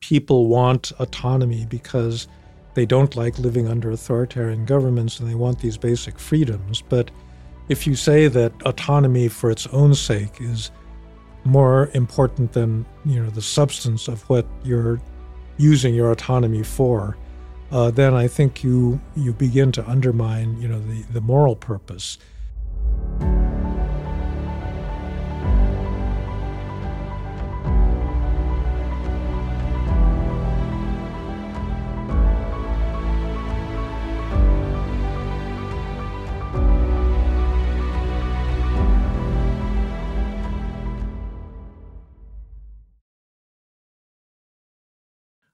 People want autonomy because they don't like living under authoritarian governments and they want these basic freedoms. But if you say that autonomy for its own sake is more important than you know the substance of what you're using your autonomy for, uh, then I think you you begin to undermine you know the, the moral purpose.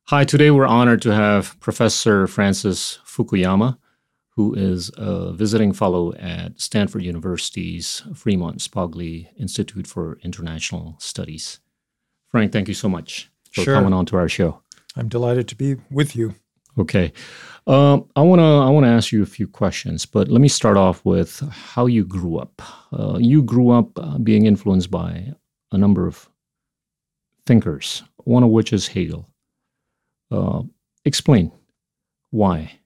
Hi, today we're honored to have Professor Francis Fukuyama, who is a visiting fellow at Stanford University's Freeman Spogli Institute for International Studies. Frank, thank you so much for Sure. coming on to our show. I'm delighted to be with you. Okay, um, I wanna I wanna ask you a few questions, but let me start off with how you grew up. Uh, you grew up uh, being influenced by a number of thinkers, one of which is Hegel. Uh, explain why.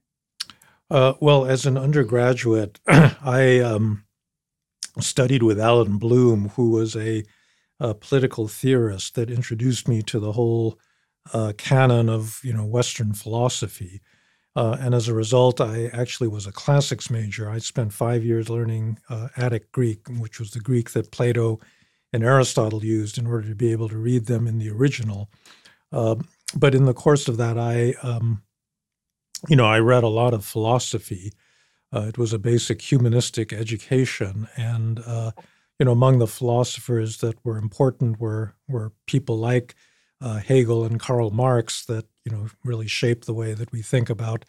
Uh, well, as an undergraduate, I um, studied with Allan Bloom, who was a, a political theorist that introduced me to the whole uh, canon of you know Western philosophy. Uh, and as a result, I actually was a classics major. I spent five years learning uh, Attic Greek, which was the Greek that Plato and Aristotle used in order to be able to read them in the original. Um, but in the course of that, I um, you know, I read a lot of philosophy. Uh, it was a basic humanistic education, and uh, you know, among the philosophers that were important were were people like uh, Hegel and Karl Marx that you know really shaped the way that we think about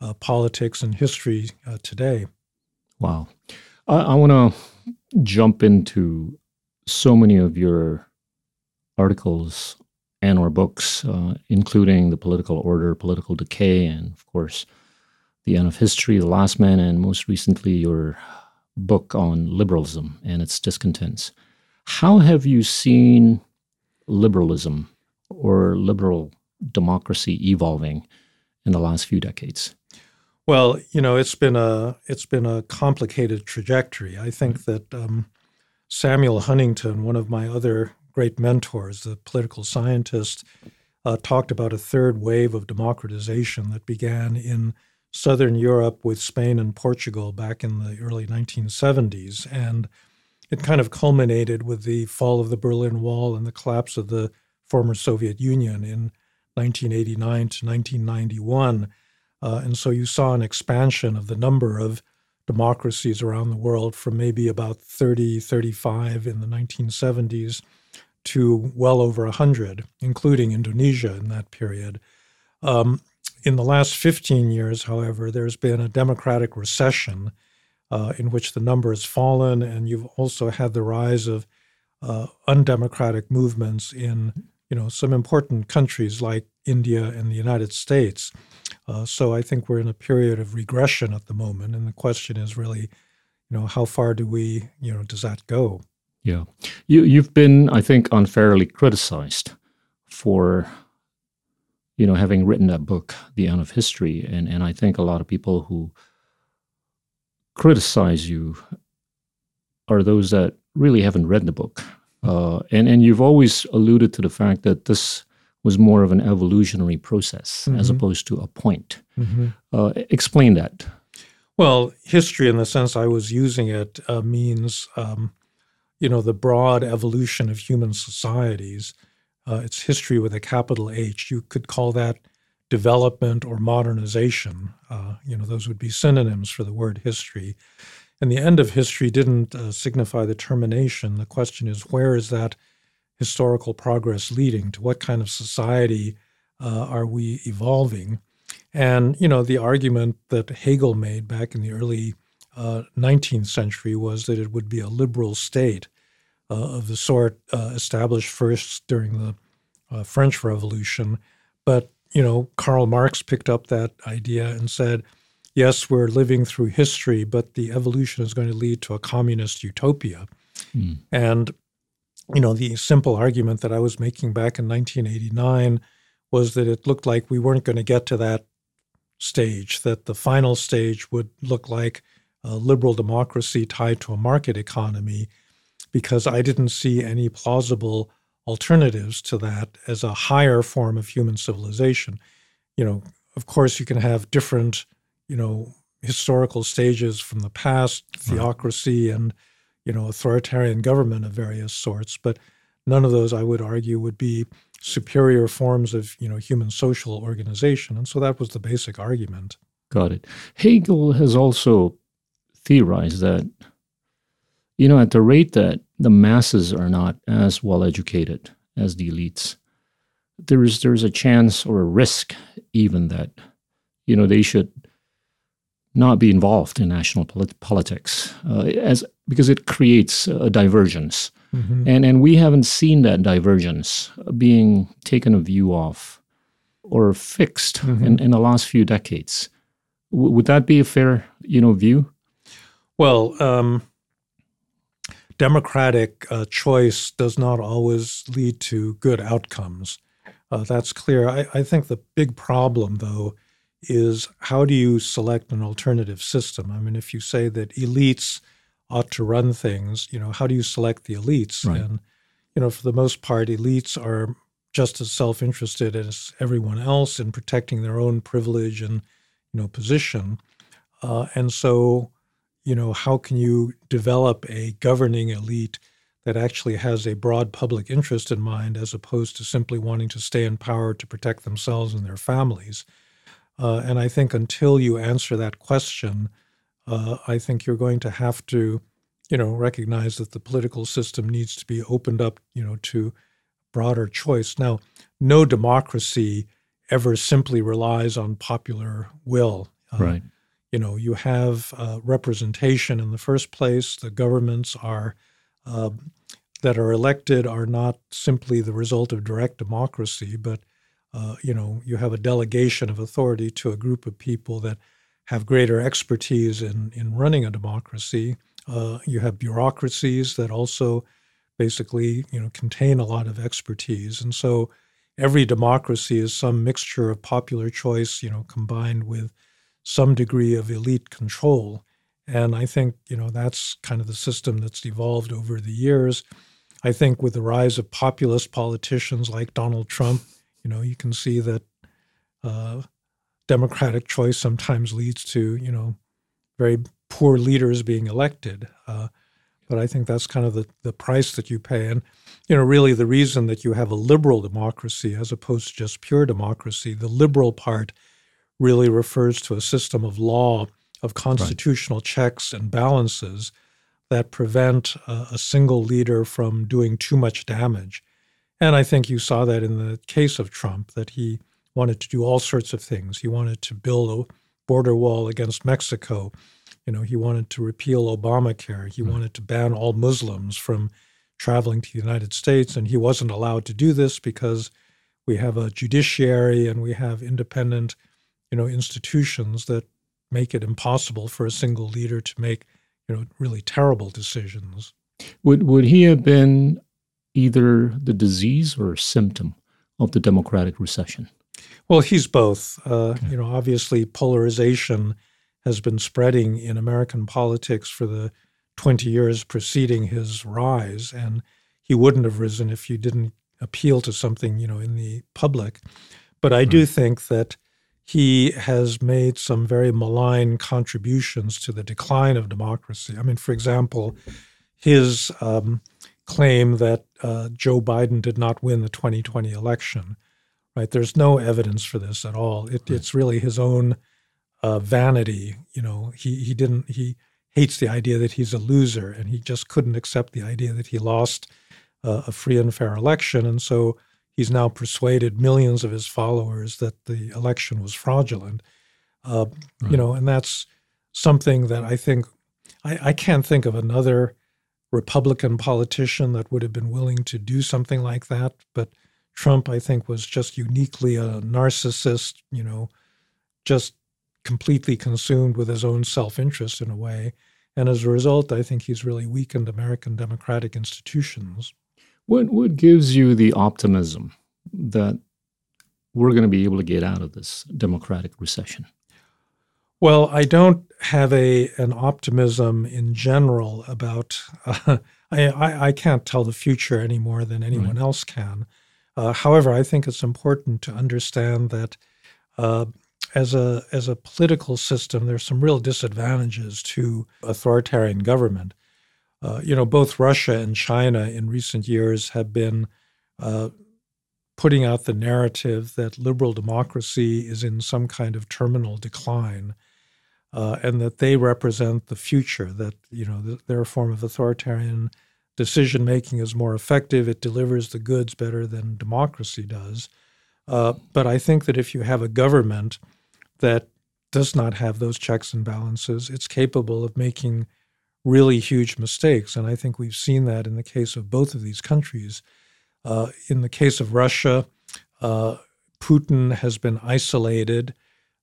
uh, politics and history uh, today. Wow. I, I want to jump into so many of your articles and or books, uh, including The Political Order, Political Decay, and of course, The End of History, The Last Man, and most recently your book on liberalism and its discontents. How have you seen liberalism or liberal democracy evolving in the last few decades? Well, you know, it's been a it's been a complicated trajectory. I think that um, Samuel Huntington, one of my other great mentors, the political scientist, uh, talked about a third wave of democratization that began in southern Europe with Spain and Portugal back in the early 1970s, and it kind of culminated with the fall of the Berlin Wall and the collapse of the former Soviet Union in 1989 to 1991. Uh, and so you saw an expansion of the number of democracies around the world from maybe about 30, 35 in the 1970s to well over 100, including Indonesia in that period. Um, in the last 15 years, however, there's been a democratic recession uh, in which the number has fallen, and you've also had the rise of uh, undemocratic movements in you know some important countries like India and the United States. Uh, so I think we're in a period of regression at the moment, and the question is really, you know, how far do we, you know, does that go? Yeah. You you've been, I think, unfairly criticized for you know having written that book, The End of History. And and I think a lot of people who criticize you are those that really haven't read the book. Uh, and and you've always alluded to the fact that this was more of an evolutionary process as Mhm. opposed to a point. Uh, explain that. Well, history, in the sense I was using it, uh, means um, you know the broad evolution of human societies. Uh, it's history with a capital H. You could call that development or modernization. Uh, you know, those would be synonyms for the word history. And the end of history didn't uh, signify the termination. The question is, where is that historical progress leading? To what kind of society uh, are we evolving? And you know, the argument that Hegel made back in the early uh, 19th century was that it would be a liberal state of the sort uh, established first during the uh, French Revolution. But you know, Karl Marx picked up that idea and said, "Yes, we're living through history, but the evolution is going to lead to a communist utopia." Hmm. And you know, the simple argument that I was making back in 1989 was that it looked like we weren't going to get to that stage, that the final stage would look like a liberal democracy tied to a market economy, because I didn't see any plausible alternatives to that as a higher form of human civilization. You know, of course, you can have different, you know, historical stages from the past, theocracy and, you know, authoritarian government of various sorts, but none of those, I would argue, would be superior forms of, you know, human social organization. And so that was the basic argument. Got it. Hegel has also theorized that, you know, at the rate that the masses are not as well educated as the elites, there's there's a chance or a risk even that, you know, they should not be involved in national polit- politics uh, as because it creates a divergence mm-hmm. and and we haven't seen that divergence being taken a view of or fixed mm-hmm. in, in the last few decades w- would that be a fair you know view well um, democratic uh, choice does not always lead to good outcomes uh, that's clear I, I think the big problem though is how do you select an alternative system? I mean, if you say that elites ought to run things, you know, how do you select the elites? Right. And, you know, for the most part, elites are just as self-interested as everyone else in protecting their own privilege and, you know, position. Uh, and so, you know, how can you develop a governing elite that actually has a broad public interest in mind as opposed to simply wanting to stay in power to protect themselves and their families? Uh, and I think until you answer that question, uh, I think you're going to have to, you know, recognize that the political system needs to be opened up, you know, to broader choice. Now, no democracy ever simply relies on popular will. Uh, right. You know, you have uh, representation in the first place. The governments are um, that are elected are not simply the result of direct democracy, but uh, you know, you have a delegation of authority to a group of people that have greater expertise in, in running a democracy. Uh, you have bureaucracies that also basically, you know, contain a lot of expertise. And so every democracy is some mixture of popular choice, you know, combined with some degree of elite control. And I think, you know, that's kind of the system that's evolved over the years. I think with the rise of populist politicians like Donald Trump, you know, you can see that uh, democratic choice sometimes leads to, you know, very poor leaders being elected. Uh, but I think that's kind of the, the price that you pay. And, you know, really the reason that you have a liberal democracy as opposed to just pure democracy, the liberal part really refers to a system of law, of constitutional right. checks and balances that prevent uh, a single leader from doing too much damage. And I think you saw that in the case of Trump, that he wanted to do all sorts of things. He wanted to build a border wall against Mexico. You know, he wanted to repeal Obamacare. He mm wanted to ban all Muslims from traveling to the United States. And he wasn't allowed to do this because we have a judiciary and we have independent, you know, institutions that make it impossible for a single leader to make, you know, really terrible decisions. Would would he have been either the disease or symptom of the democratic recession? Well, he's both. Uh, okay. You know, obviously, polarization has been spreading in American politics for the 20 years preceding his rise, and he wouldn't have risen if you didn't appeal to something, you know, in the public. But I do think that he has made some very malign contributions to the decline of democracy. I mean, for example, his um, claim that uh, Joe Biden did not win the 2020 election. Right? There's no evidence for this at all. It, right. It's really his own uh, vanity. You know, he he didn't he hates the idea that he's a loser, and he just couldn't accept the idea that he lost uh, a free and fair election, and so he's now persuaded millions of his followers that the election was fraudulent. Uh, right. You know, and that's something that I think I, I can't think of another Republican politician that would have been willing to do something like that. But Trump, I think, was just uniquely a narcissist, you know, just completely consumed with his own self interest in a way. And as a result, I think he's really weakened American democratic institutions. What, what gives you the optimism that we're going to be able to get out of this democratic recession? Well, I don't have a an optimism in general about. Uh, I, I can't tell the future any more than anyone right. else can. Uh, however, I think it's important to understand that uh, as a as a political system, there's some real disadvantages to authoritarian government. Uh, you know, both Russia and China in recent years have been uh, putting out the narrative that liberal democracy is in some kind of terminal decline, uh, and that they represent the future. That you know, their form of authoritarian decision making is more effective. It delivers the goods better than democracy does. Uh, but I think that if you have a government that does not have those checks and balances, it's capable of making really huge mistakes. And I think we've seen that in the case of both of these countries. Uh, in the case of Russia, uh, Putin has been isolated,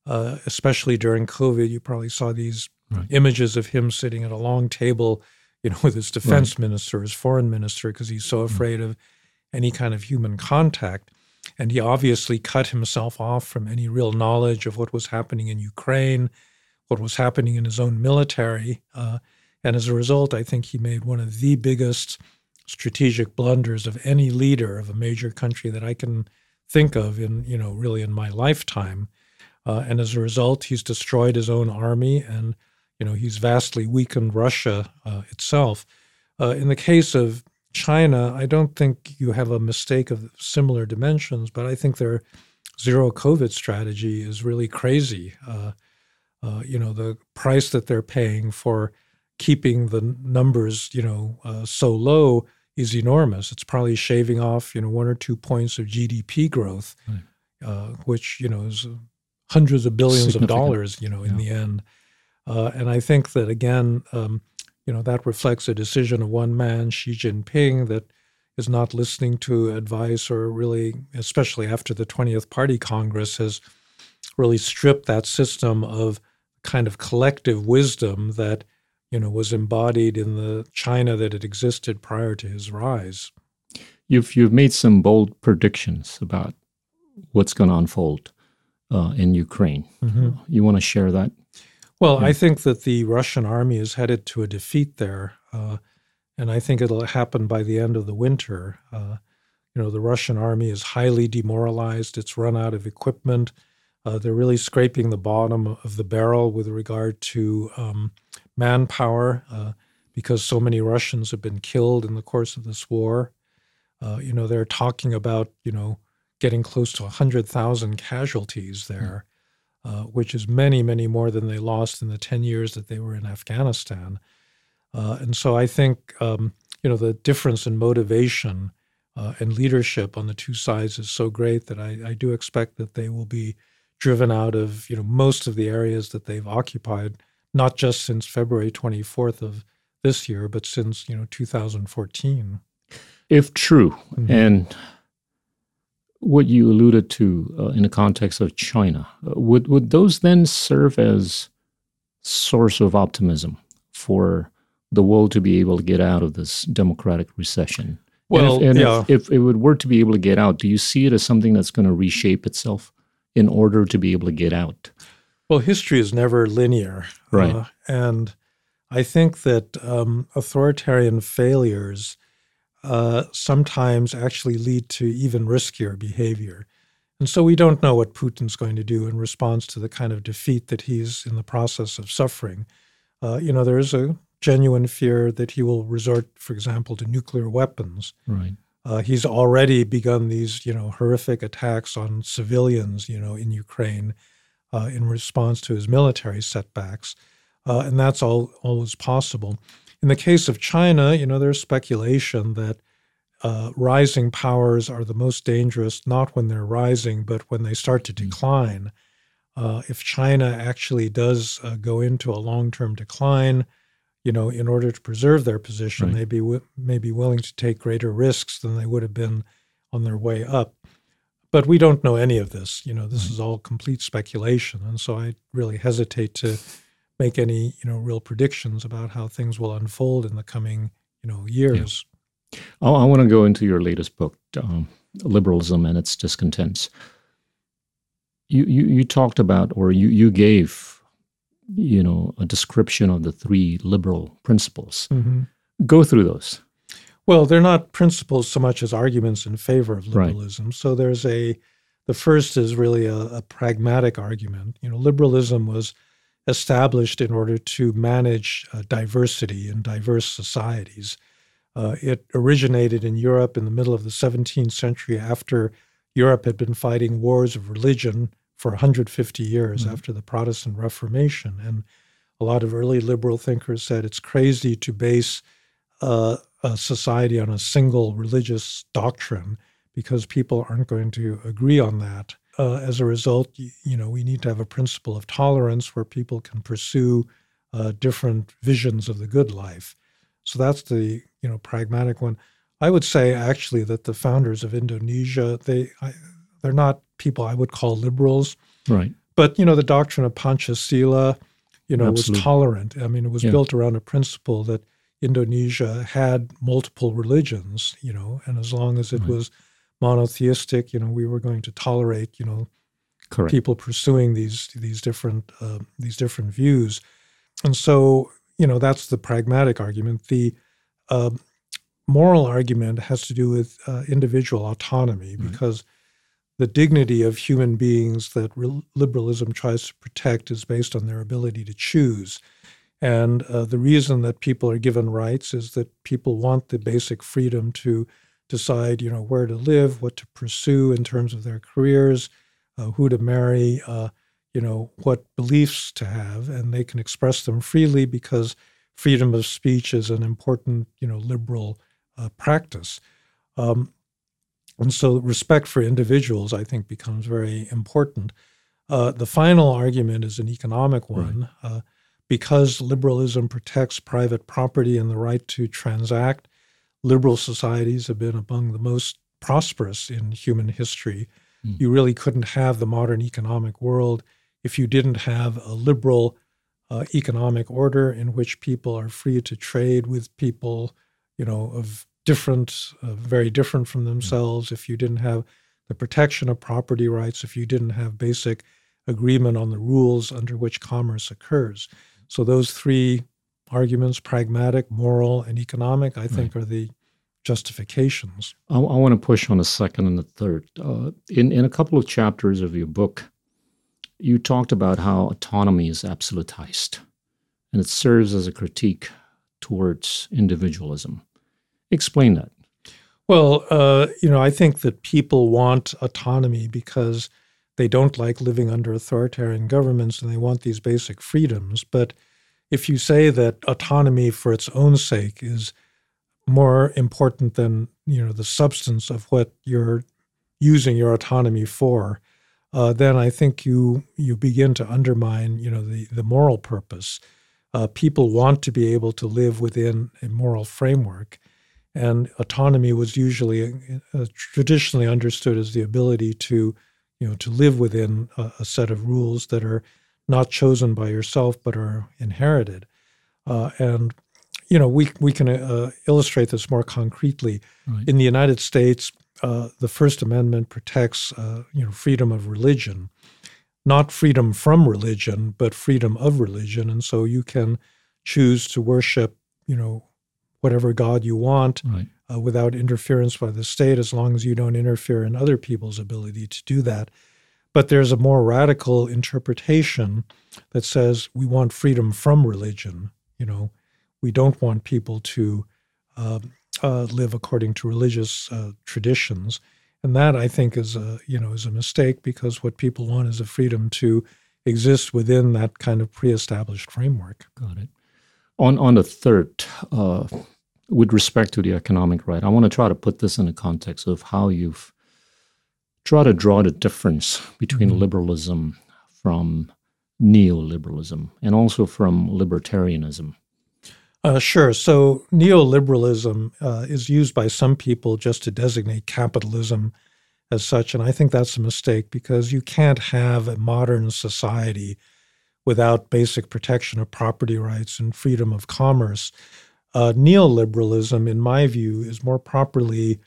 uh, especially during COVID. You probably saw these right. images of him sitting at a long table, you know, with his defense right. minister, his foreign minister, because he's so mm. afraid mm-hmm. of any kind of human contact. And he obviously cut himself off from any real knowledge of what was happening in Ukraine, what was happening in his own military. And as a result, I think he made one of the biggest strategic blunders of any leader of a major country that I can think of in, you know, really in my lifetime. Uh, and as a result, he's destroyed his own army and, you know, he's vastly weakened Russia uh, itself. Uh, in the case of China, I don't think you have a mistake of similar dimensions, but I think their zero COVID strategy is really crazy. Uh, uh, you know, the price that they're paying for keeping the numbers, you know, uh, so low is enormous. It's probably shaving off, you know, one or two points of GDP growth, right. Uh, which you know is hundreds of billions of dollars, you know, in yeah. the end. Uh, and I think that again, um, you know, that reflects a decision of one man, Xi Jinping, that is not listening to advice or really, especially after the 20th Party Congress has really stripped that system of kind of collective wisdom that, you know, was embodied in the China that had existed prior to his rise. You've, you've made some bold predictions about what's going to unfold uh, in Ukraine. Mm-hmm. You want to share that? Well, I think that the Russian army is headed to a defeat there, uh, and I think it'll happen by the end of the winter. Uh, you know, the Russian army is highly demoralized; it's run out of equipment. Uh, they're really scraping the bottom of the barrel with regard to um, manpower uh, because so many Russians have been killed in the course of this war. Uh, you know, they're talking about you know getting close to hundred thousand casualties there. Uh, which is many, many more than they lost in the 10 years that they were in Afghanistan. Uh, and so I think, um, you know, the difference in motivation uh, and leadership on the two sides is so great that I, I, do expect that they will be driven out of, you know, most of the areas that they've occupied, not just since February 24th of this year, but since, you know, 2014. If true, mm-hmm. and what you alluded to uh, in the context of China, uh, would would those then serve as source of optimism for the world to be able to get out of this democratic recession? Well, and if, and yeah. if, if it were to be able to get out, do you see it as something that's going to reshape itself in order to be able to get out? Well, history is never linear, right? Uh, and I think that um, authoritarian failures uh, sometimes actually lead to even riskier behavior. And so we don't know what Putin's going to do in response to the kind of defeat that he's in the process of suffering. Uh, you know, there is a genuine fear that he will resort, for example, to nuclear weapons. Right. Uh, he's already begun these, you know, horrific attacks on civilians, you know, in Ukraine uh, in response to his military setbacks, uh, and that's all always possible. In the case of China, you know, there's speculation that uh, rising powers are the most dangerous not when they're rising, but when they start to hmm. decline. Uh, if China actually does uh, go into a long-term decline, you know, in order to preserve their position, right. they be w- may be willing to take greater risks than they would have been on their way up. But we don't know any of this. You know, this right. is all complete speculation, and so I really hesitate to make any you know real predictions about how things will unfold in the coming you know years. Yeah. I, I want to go into your latest book, um, Liberalism and Its Discontents. you, you, you talked about, or you, you gave, you know, a description of the three liberal principles. Mm-hmm. Go through those. Well, they're not principles so much as arguments in favor of liberalism. Right. So there's a, the first is really a, a pragmatic argument. You know, liberalism was established in order to manage uh, diversity in diverse societies. Uh, it originated in Europe in the middle of the 17th century after Europe had been fighting wars of religion for 150 years mm-hmm. after the Protestant Reformation. And a lot of early liberal thinkers said it's crazy to base uh, a society on a single religious doctrine because people aren't going to agree on that. Uh, as a result, you, you, know, we need to have a principle of tolerance where people can pursue uh, different visions of the good life. So that's the you know pragmatic one. I would say actually that the founders of Indonesia they I, they're not people I would call liberals, right? But you know the doctrine of Pancasila, you know, Absolutely. was tolerant. I mean, it was yeah. built around a principle that Indonesia had multiple religions, you know, and as long as it right. was monotheistic, you know, we were going to tolerate, you know, Correct. people pursuing these these different uh, these different views, and so you know that's the pragmatic argument. The uh, moral argument has to do with uh, individual autonomy right. because the dignity of human beings that re- liberalism tries to protect is based on their ability to choose. And uh, the reason that people are given rights is that people want the basic freedom to decide, you know, where to live, what to pursue in terms of their careers, uh, who to marry, uh, you know, what beliefs to have, and they can express them freely because freedom of speech is an important, you know, liberal uh, practice. Um, and so respect for individuals, I think, becomes very important. Uh, the final argument is an economic one. Right. Because liberalism protects private property and the right to transact, liberal societies have been among the most prosperous in human history. Mm. You really couldn't have the modern economic world if you didn't have a liberal uh, economic order in which people are free to trade with people, you know, of different, uh, very different from hmm. themselves. Mm. If you didn't have the protection of property rights, if you didn't have basic agreement on the rules under which commerce occurs. So those three arguments, pragmatic, moral, and economic, I think right. are the justifications. I, I, want to push on the second and the third. Uh, in, in a couple of chapters of your book, you talked about how autonomy is absolutized and it serves as a critique towards individualism. Explain that. Well, uh, you know, I think that people want autonomy because they don't like living under authoritarian governments and they want these basic freedoms. But if you say that autonomy for its own sake is more important than you know the substance of what you're using your autonomy for, uh, then I think you you begin to undermine you know the the moral purpose. Uh, people want to be able to live within a moral framework, and autonomy was usually uh, traditionally understood as the ability to you know, to live within a, a, set of rules that are not chosen by yourself but are inherited. Uh, and you know, we we can uh, illustrate this more concretely. Right. In the United States, uh, the First Amendment protects uh, you know freedom of religion, not freedom from religion, but freedom of religion, and so you can choose to worship you know whatever God you want. Right uh, without interference by the state, as long as you don't interfere in other people's ability to do that. But there's a more radical interpretation that says we want freedom from religion. You know, we don't want people to uh, uh, live according to religious uh, traditions, and that I think is a you know is a mistake because what people want is a freedom to exist within that kind of pre-established framework. Got it. On on the third uh, with respect to the economic right, I want to try to put this in the context of how you've tried to draw the difference between mm-hmm. liberalism from neoliberalism and also from libertarianism. Uh, sure. So neoliberalism uh, is used by some people just to designate capitalism as such. And I think that's a mistake because you can't have a modern society without basic protection of property rights and freedom of commerce. Uh, neoliberalism, in my view, is more properly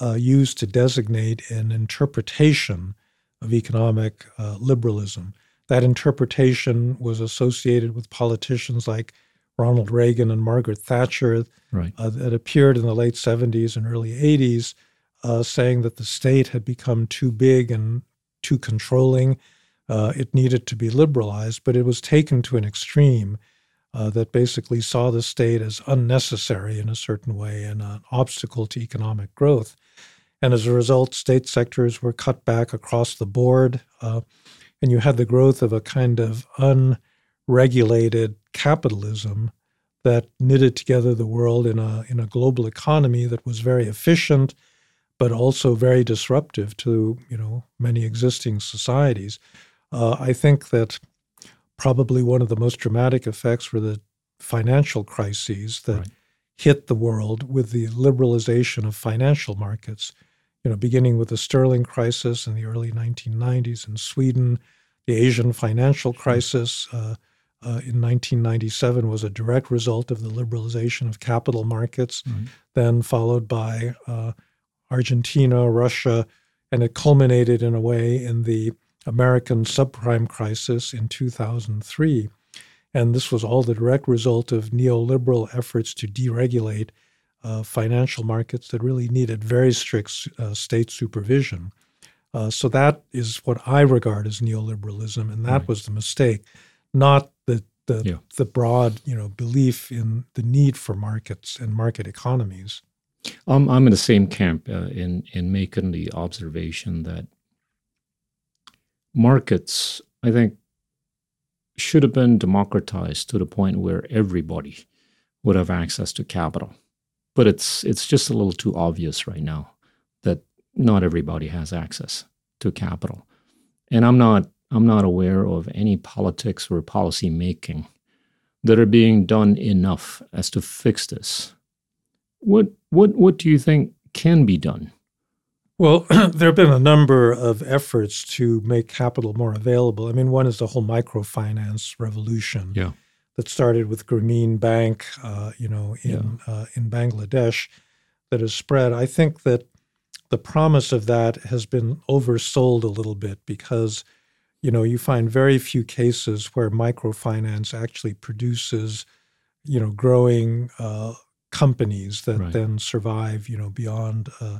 uh, used to designate an interpretation of economic uh, liberalism. That interpretation was associated with politicians like Ronald Reagan and Margaret Thatcher right. uh, that appeared in the late 70s and early 80s, uh, saying that the state had become too big and too controlling. Uh, it needed to be liberalized, but it was taken to an extreme uh, that basically saw the state as unnecessary in a certain way and an obstacle to economic growth. And as a result, state sectors were cut back across the board. Uh, and you had the growth of a kind of unregulated capitalism that knitted together the world in a, in a global economy that was very efficient, but also very disruptive to you know many existing societies. Uh, I think that probably one of the most dramatic effects were the financial crises that right. hit the world with the liberalization of financial markets. You know, beginning with the sterling crisis in the early 1990s in Sweden, the Asian financial crisis uh, uh, in 1997 was a direct result of the liberalization of capital markets, mm-hmm. then followed by uh, Argentina, Russia, and it culminated in a way in the American subprime crisis in 2003. And this was all the direct result of neoliberal efforts to deregulate uh, financial markets that really needed very strict uh, state supervision. Uh, so that is what I regard as neoliberalism, and that right. was the mistake, not the the, yeah. the broad you know belief in the need for markets and market economies. Um, I'm in the same camp uh, in in making the observation that markets, I think, should have been democratized to the point where everybody would have access to capital. But it's it's just a little too obvious right now that not everybody has access to capital. And I'm not I'm not aware of any politics or policy making that are being done enough as to fix this. What what what do you think can be done? Well, there have been a number of efforts to make capital more available. I mean, one is the whole microfinance revolution yeah. that started with Grameen Bank, uh, you know, in yeah. uh, in Bangladesh, that has spread. I think that the promise of that has been oversold a little bit because, you know, you find very few cases where microfinance actually produces, you know, growing uh, companies that right. then survive, you know, beyond uh,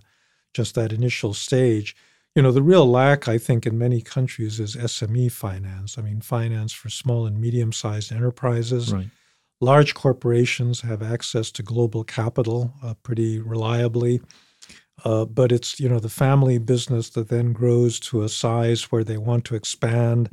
just that initial stage. You know, the real lack, I think, in many countries is SME finance. I mean, finance for small and medium sized enterprises. Right. Large corporations have access to global capital uh, pretty reliably. Uh, but it's you know the family business that then grows to a size where they want to expand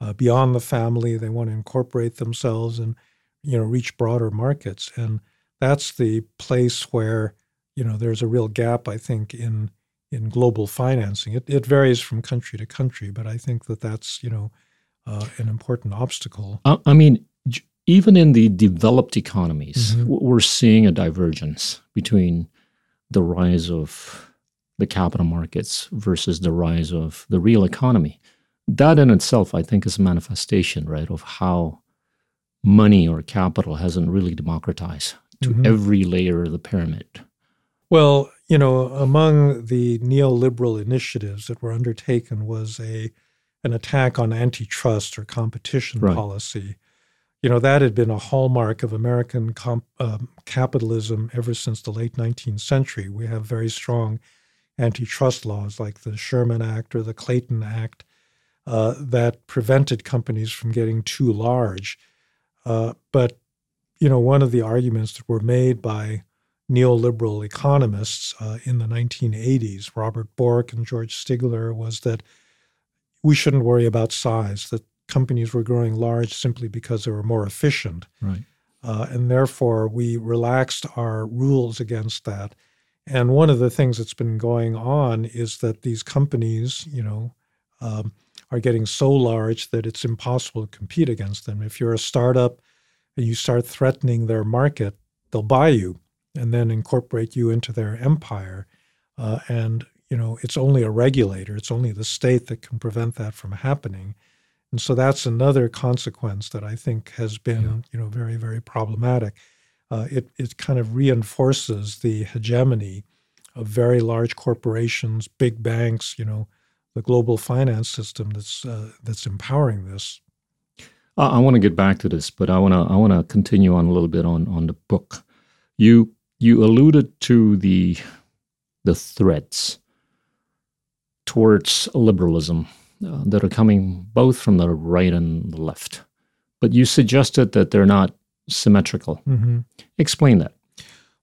uh, beyond the family. They want to incorporate themselves and you know reach broader markets, and that's the place where you know, there's a real gap, I think, in in global financing. It, it varies from country to country, but I think that that's you know uh, an important obstacle. Uh, I mean, even in the developed economies, mm-hmm. we're seeing a divergence between the rise of the capital markets versus the rise of the real economy. That in itself, I think, is a manifestation, right, of how money or capital hasn't really democratized to mm-hmm. every layer of the pyramid. Well, you know, among the neoliberal initiatives that were undertaken was a an attack on antitrust or competition right. policy. You know, that had been a hallmark of American comp, um, capitalism ever since the late 19th century. We have very strong antitrust laws like the Sherman Act or the Clayton Act uh, that prevented companies from getting too large. Uh, but, you know, one of the arguments that were made by neoliberal economists uh, in the 1980s, Robert Bork and George Stigler, was that we shouldn't worry about size, that companies were growing large simply because they were more efficient. Right. Uh, and therefore, we relaxed our rules against that. And one of the things that's been going on is that these companies, you know, um, are getting so large that it's impossible to compete against them. If you're a startup and you start threatening their market, they'll buy you and then incorporate you into their empire. Uh, and you know, it's only a regulator, it's only the state that can prevent that from happening. And so that's another consequence that I think has been, yeah. you know, very, very problematic. Uh, it it kind of reinforces the hegemony of very large corporations, big banks, you know, the global finance system that's uh, that's empowering this. I, I want to get back to this, but I want to I want to continue on a little bit on on the book. You you alluded to the the threats towards liberalism uh, that are coming both from the right and the left, but you suggested that they're not symmetrical. Mm-hmm. Explain that.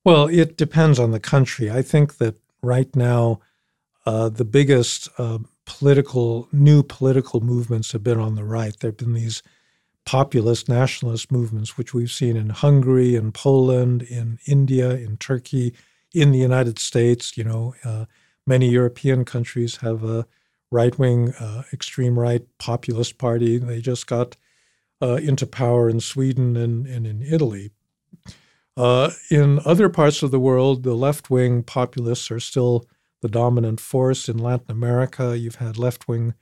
Well, it depends on the country. I think that right now, uh, the biggest uh, political new political movements have been on the right. There have been these populist nationalist movements, which we've seen in Hungary, in Poland, in India, in Turkey, in the United States. You know, uh, many European countries have a right wing, uh, extreme right populist party. They just got uh, into power in Sweden and, and in Italy. Uh, in other parts of the world, the left wing populists are still the dominant force. In Latin America, you've had left wing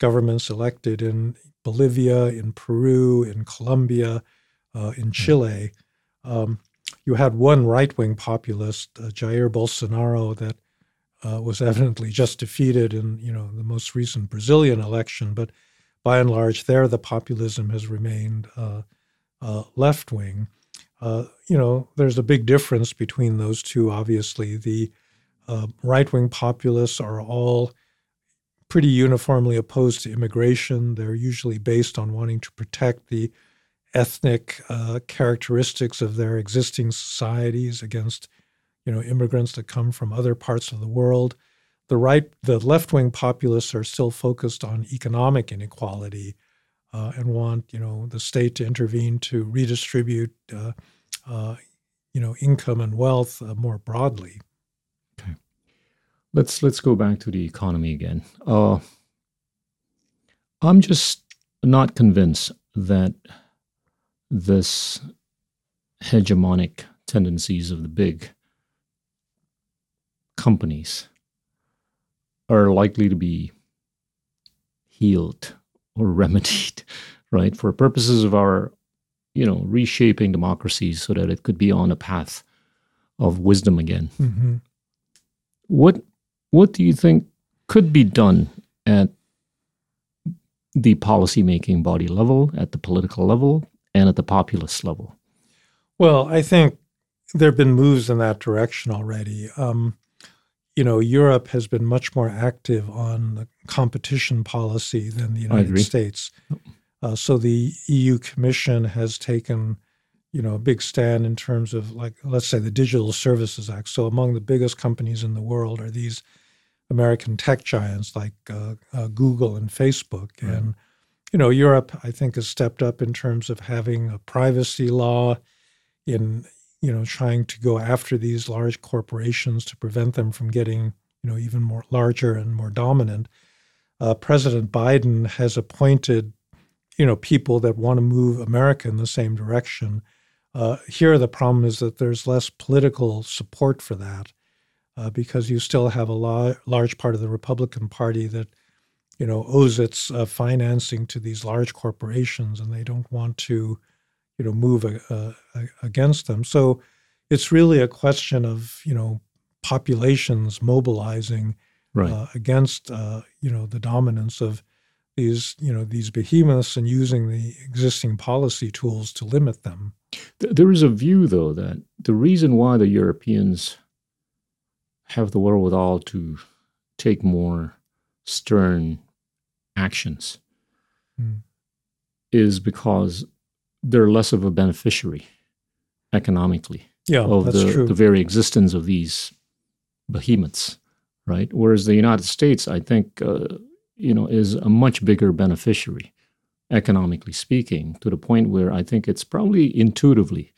governments elected in Bolivia, in Peru, in Colombia, uh, in hmm. Chile. Um, you had one right wing populist, uh, Jair Bolsonaro, that uh, was evidently just defeated in you know the most recent Brazilian election, but by and large, there the populism has remained uh, uh, left wing. Uh, you know, there's a big difference between those two. Obviously, the uh, right wing populists are all pretty uniformly opposed to immigration. They're usually based on wanting to protect the ethnic uh, characteristics of their existing societies against, you know, immigrants that come from other parts of the world. The right, the left wing populists are still focused on economic inequality uh, and want, you know, the state to intervene to redistribute, uh, uh you know, income and wealth uh, more broadly. Okay, let's let's go back to the economy again. Uh, I'm just not convinced that this hegemonic tendencies of the big companies are likely to be healed or remedied, right? For purposes of our, you know, reshaping democracy so that it could be on a path of wisdom again. Mm-hmm. What what do you think could be done at the policymaking body level, at the political level, and at the populist level? Well, I think there have been moves in that direction already. Um, you know, Europe has been much more active on the competition policy than the United States. Uh, so the EU Commission has taken, you know, a big stand in terms of like, let's say, the Digital Services Act. So among the biggest companies in the world are these American tech giants like uh, uh, Google and Facebook, right. and you know, Europe I think has stepped up in terms of having a privacy law in you know, trying to go after these large corporations to prevent them from getting, you know, even more larger and more dominant. Uh, President Biden has appointed, you know, people that want to move America in the same direction. Uh, here, the problem is that there's less political support for that uh, because you still have a la- large part of the Republican Party that, you know, owes its uh, financing to these large corporations, and they don't want to you know move uh, against them. So it's really a question of you know populations mobilizing right. uh, against uh, you know the dominance of these you know these behemoths and using the existing policy tools to limit them. There is a view, though, that the reason why the Europeans have the wherewithal to take more stern actions mm. is because they're less of a beneficiary economically yeah, of the, the very existence of these behemoths, right? Whereas the United States, I think, uh, you know, is a much bigger beneficiary, economically speaking, to the point where I think it's probably intuitively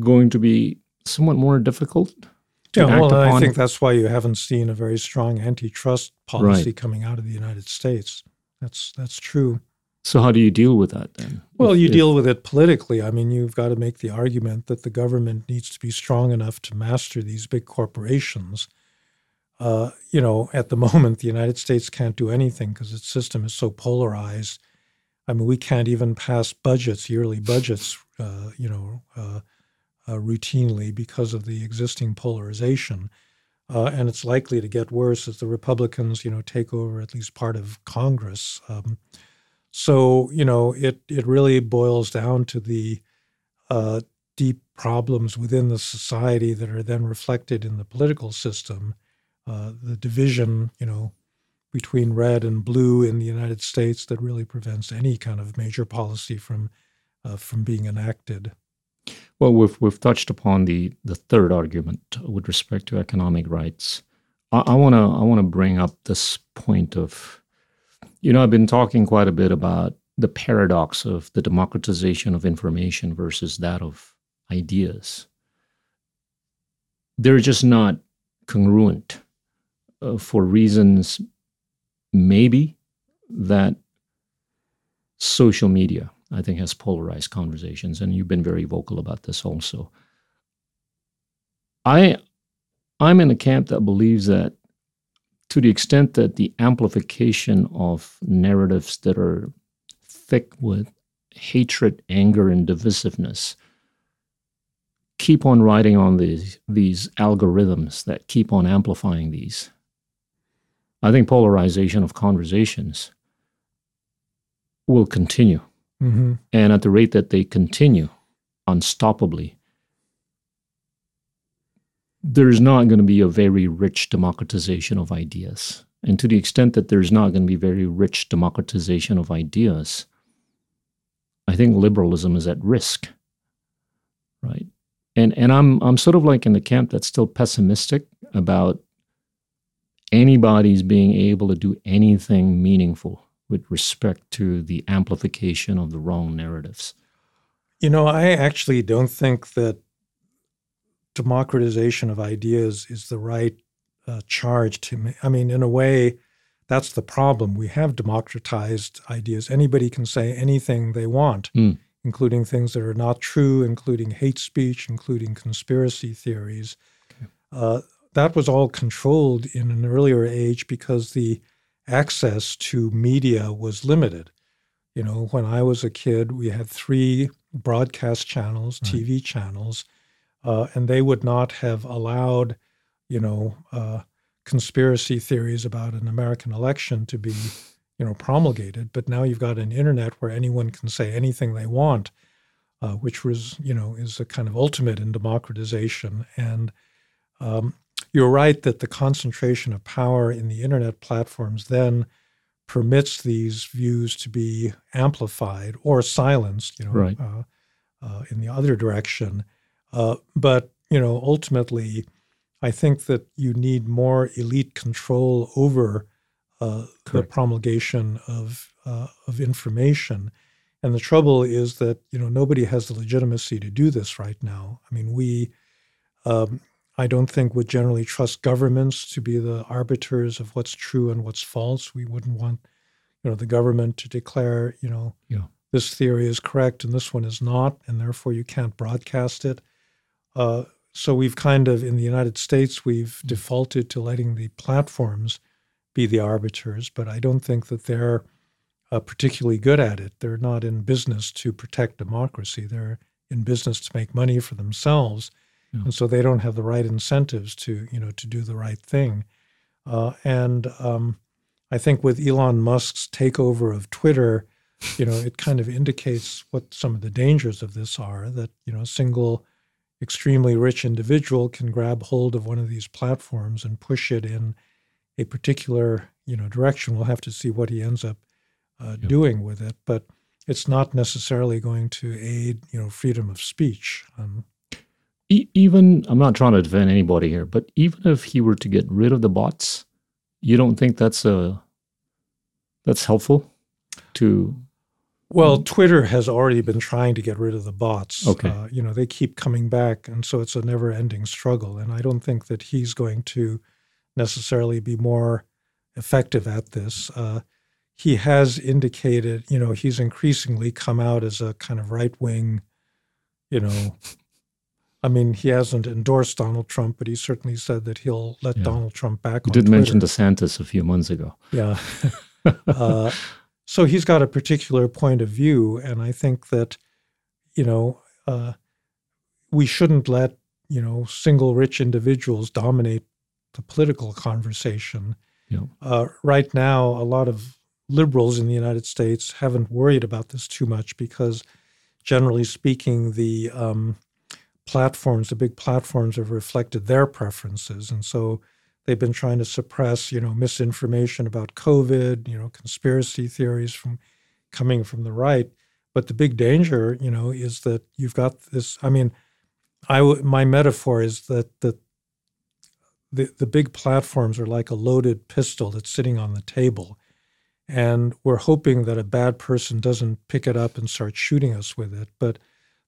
going to be somewhat more difficult. Yeah, well, I think that's why you haven't seen a very strong antitrust policy right. coming out of the United States. That's that's true. So how do you deal with that then? Well, if, you if, deal with it politically. I mean, you've got to make the argument that the government needs to be strong enough to master these big corporations. Uh, you know, at the moment, the United States can't do anything because its system is so polarized. I mean, we can't even pass budgets, yearly budgets, uh, you know, uh, uh routinely because of the existing polarization. uh, and it's likely to get worse as the Republicans, you know, take over at least part of Congress. Um, so you know, it it really boils down to the uh, deep problems within the society that are then reflected in the political system. Uh, the division, you know, between red and blue in the United States that really prevents any kind of major policy from uh, from being enacted. Well, we've we've touched upon the the third argument with respect to economic rights. I want to I want to bring up this point of, you know, I've been talking quite a bit about the paradox of the democratization of information versus that of ideas. They're just not congruent uh, for reasons maybe that social media, I think, has polarized conversations, and you've been very vocal about this also. I, I'm in a camp that believes that to the extent that the amplification of narratives that are thick with hatred, anger, and divisiveness keep on riding on these these algorithms that keep on amplifying these I think polarization of conversations will continue. Mm-hmm. And at the rate that they continue unstoppably, there's not going to be a very rich democratization of ideas. And to the extent that there's not going to be very rich democratization of ideas, I think liberalism is at risk. Right. And and I'm I'm sort of like in the camp that's still pessimistic about anybody's being able to do anything meaningful with respect to the amplification of the wrong narratives? You know, I actually don't think that democratization of ideas is the right uh, charge to me. I mean, in a way, that's the problem. We have democratized ideas. Anybody can say anything they want, mm. including things that are not true, including hate speech, including conspiracy theories. Okay. Uh, that was all controlled in an earlier age because the access to media was limited. You know, when I was a kid, we had three broadcast channels, right. TV channels, uh, and they would not have allowed, you know, uh, conspiracy theories about an American election to be, you know, promulgated. But now you've got an internet where anyone can say anything they want, uh, which was, you know, is a kind of ultimate in democratization. And um, you're right that the concentration of power in the internet platforms then permits these views to be amplified or silenced, you know, right. uh, uh, in the other direction. Uh, but you know, ultimately, I think that you need more elite control over uh, the promulgation of uh, of information. And the trouble is that you know nobody has the legitimacy to do this right now. I mean, we um, I don't think would generally trust governments to be the arbiters of what's true and what's false. We wouldn't want, you know, the government to declare, you know, yeah. this theory is correct and this one is not, and therefore you can't broadcast it. Uh, so we've kind of, in the United States, we've mm-hmm. defaulted to letting the platforms be the arbiters, but I don't think that they're uh, particularly good at it. They're not in business to protect democracy. They're in business to make money for themselves yeah. and so they don't have the right incentives to you know to do the right thing. Uh, and um, I think with Elon Musk's takeover of Twitter, you know, it kind of indicates what some of the dangers of this are. That you know, a single extremely rich individual can grab hold of one of these platforms and push it in a particular you know direction. We'll have to see what he ends up uh, doing with it, but it's not necessarily going to aid you know freedom of speech. Um, e- even I'm not trying to defend anybody here, but even if he were to get rid of the bots, you don't think that's a uh, that's helpful to well, Twitter has already been trying to get rid of the bots. Okay. Uh, you know, they keep coming back, and so it's a never ending struggle. And I don't think that he's going to necessarily be more effective at this. Uh, he has indicated, you know, he's increasingly come out as a kind of right wing, you know, I mean, he hasn't endorsed Donald Trump, but he certainly said that he'll let yeah. Donald Trump back. You did Twitter. mention DeSantis a few months ago. Yeah. uh, so he's got a particular point of view, and I think that, you know, uh, we shouldn't let you know single rich individuals dominate the political conversation. Yeah. Uh, right now, a lot of liberals in the United States haven't worried about this too much because, generally speaking, the um, platforms, the big platforms, have reflected their preferences, and so they've been trying to suppress, you know, misinformation about COVID, you know, conspiracy theories from coming from the right. But the big danger, you know, is that you've got this. I mean, I my metaphor is that the the the big platforms are like a loaded pistol that's sitting on the table, and we're hoping that a bad person doesn't pick it up and start shooting us with it. But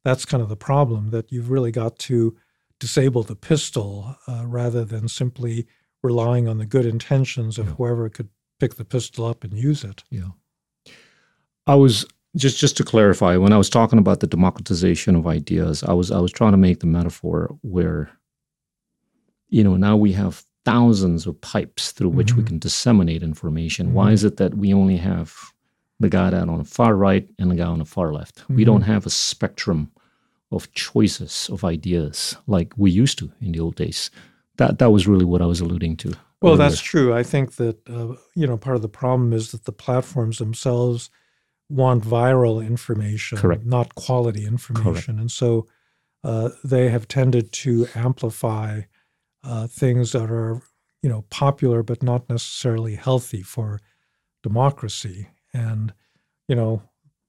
that's kind of the problem that you've really got to disable the pistol uh, rather than simply relying on the good intentions of yeah. whoever could pick the pistol up and use it. Yeah. I was just just to clarify when I was talking about the democratization of ideas, I was I was trying to make the metaphor where you know now we have thousands of pipes through which mm-hmm. we can disseminate information. Mm-hmm. Why is it that we only have the guy down on the far right and the guy on the far left? Mm-hmm. We don't have a spectrum of choices of ideas like we used to in the old days. That that was really what I was alluding to. Well, earlier. that's true. I think that uh, you know part of the problem is that the platforms themselves want viral information, Correct. not quality information. Correct. And so uh, they have tended to amplify uh, things that are, you know, popular but not necessarily healthy for democracy. And, you know,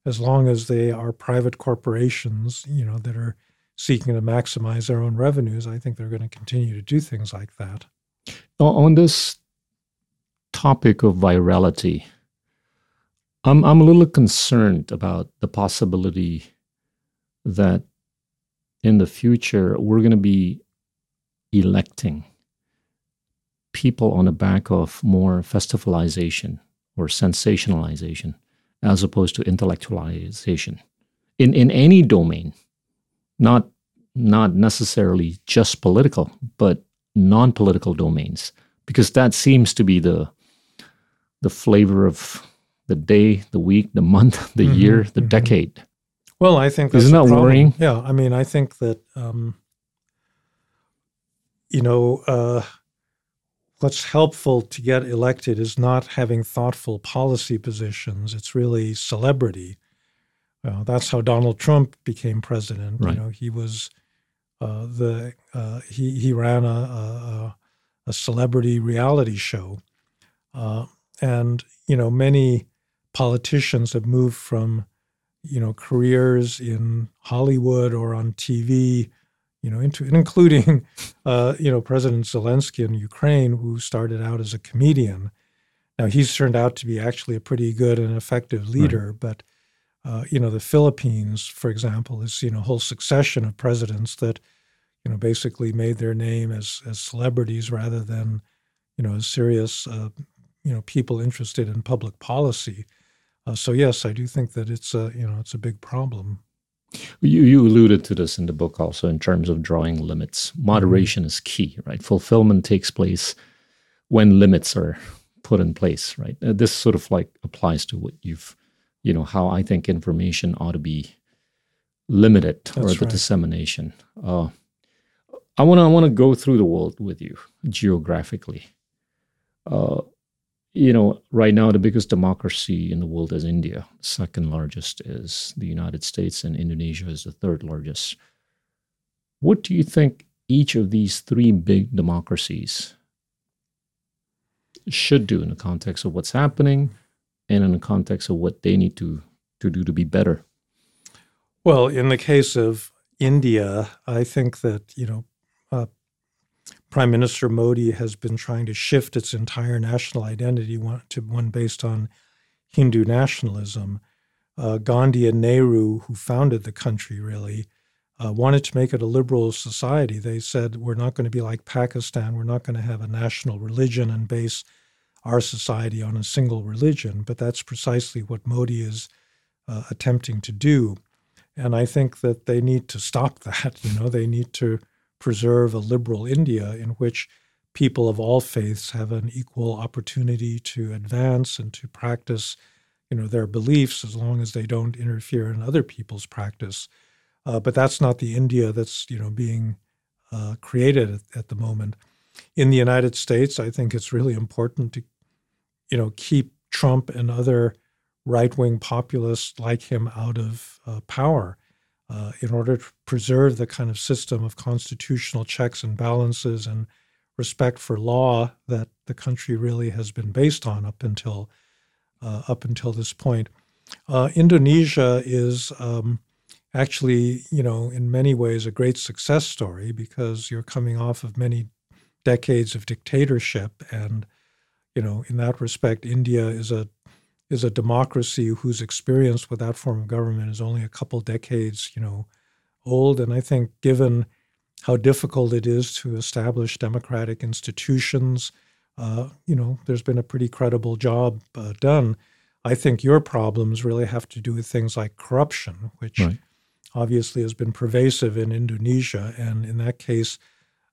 as long as they are private corporations, you know, that are seeking to maximize their own revenues, I think they're going to continue to do things like that. On this topic of virality, I'm I'm a little concerned about the possibility that in the future we're going to be electing people on the back of more festivalization or sensationalization as opposed to intellectualization in in any domain not not necessarily just political but non-political domains because that seems to be the the flavor of the day, the week, the month, the mm-hmm, year, the mm-hmm. decade. Well, I think isn't that worrying? Yeah, I mean, I think that um, you know uh, what's helpful to get elected is not having thoughtful policy positions. It's really celebrity. Uh, that's how Donald Trump became president. Right. You know, he was uh, the uh, he he ran a, a, a celebrity reality show, uh, and you know many politicians have moved from, you know, careers in Hollywood or on TV, you know, into including, uh, you know, President Zelensky in Ukraine, who started out as a comedian. Now he's turned out to be actually a pretty good and effective leader, right. but uh, you know, the Philippines, for example, has seen a whole succession of presidents that you know basically made their name as as celebrities rather than you know as serious uh, you know people interested in public policy. Uh, so yes, I do think that it's a you know it's a big problem. You you alluded to this in the book also in terms of drawing limits. Moderation is key, right? Fulfillment takes place when limits are put in place, right? Uh, this sort of like applies to what you've, you know, how I think information ought to be limited That's or the right. dissemination. Uh, I want to I want to go through the world with you geographically. Uh, you know, right now the biggest democracy in the world is India. Second largest is the United States, and Indonesia is the third largest. What do you think each of these three big democracies should do in the context of what's happening and in the context of what they need to, to do to be better? Well, in the case of India, I think that, you know, Prime Minister Modi has been trying to shift its entire national identity to one based on Hindu nationalism. Uh, Gandhi and Nehru, who founded the country, really uh, wanted to make it a liberal society. They said, We're not going to be like Pakistan. We're not going to have a national religion and base our society on a single religion. But that's precisely what Modi is uh, attempting to do. And I think that they need to stop that. You know, they need to preserve a liberal India in which people of all faiths have an equal opportunity to advance and to practice you know their beliefs as long as they don't interfere in other people's practice. Uh, but that's not the india that's you know being uh, created at, at, the moment. In the United States, I think it's really important to, you know, keep Trump and other right-wing populists like him out of uh, power uh, in order to preserve the kind of system of constitutional checks and balances and respect for law that the country really has been based on up until uh, up until this point. Uh, Indonesia is um, actually, you know, in many ways a great success story because you're coming off of many decades of dictatorship, and you know, in that respect, India is a is a democracy whose experience with that form of government is only a couple decades, you know, old. And I think, given how difficult it is to establish democratic institutions, uh, you know, there's been a pretty credible job uh, done. I think your problems really have to do with things like corruption, which right. obviously has been pervasive in Indonesia. And in that case,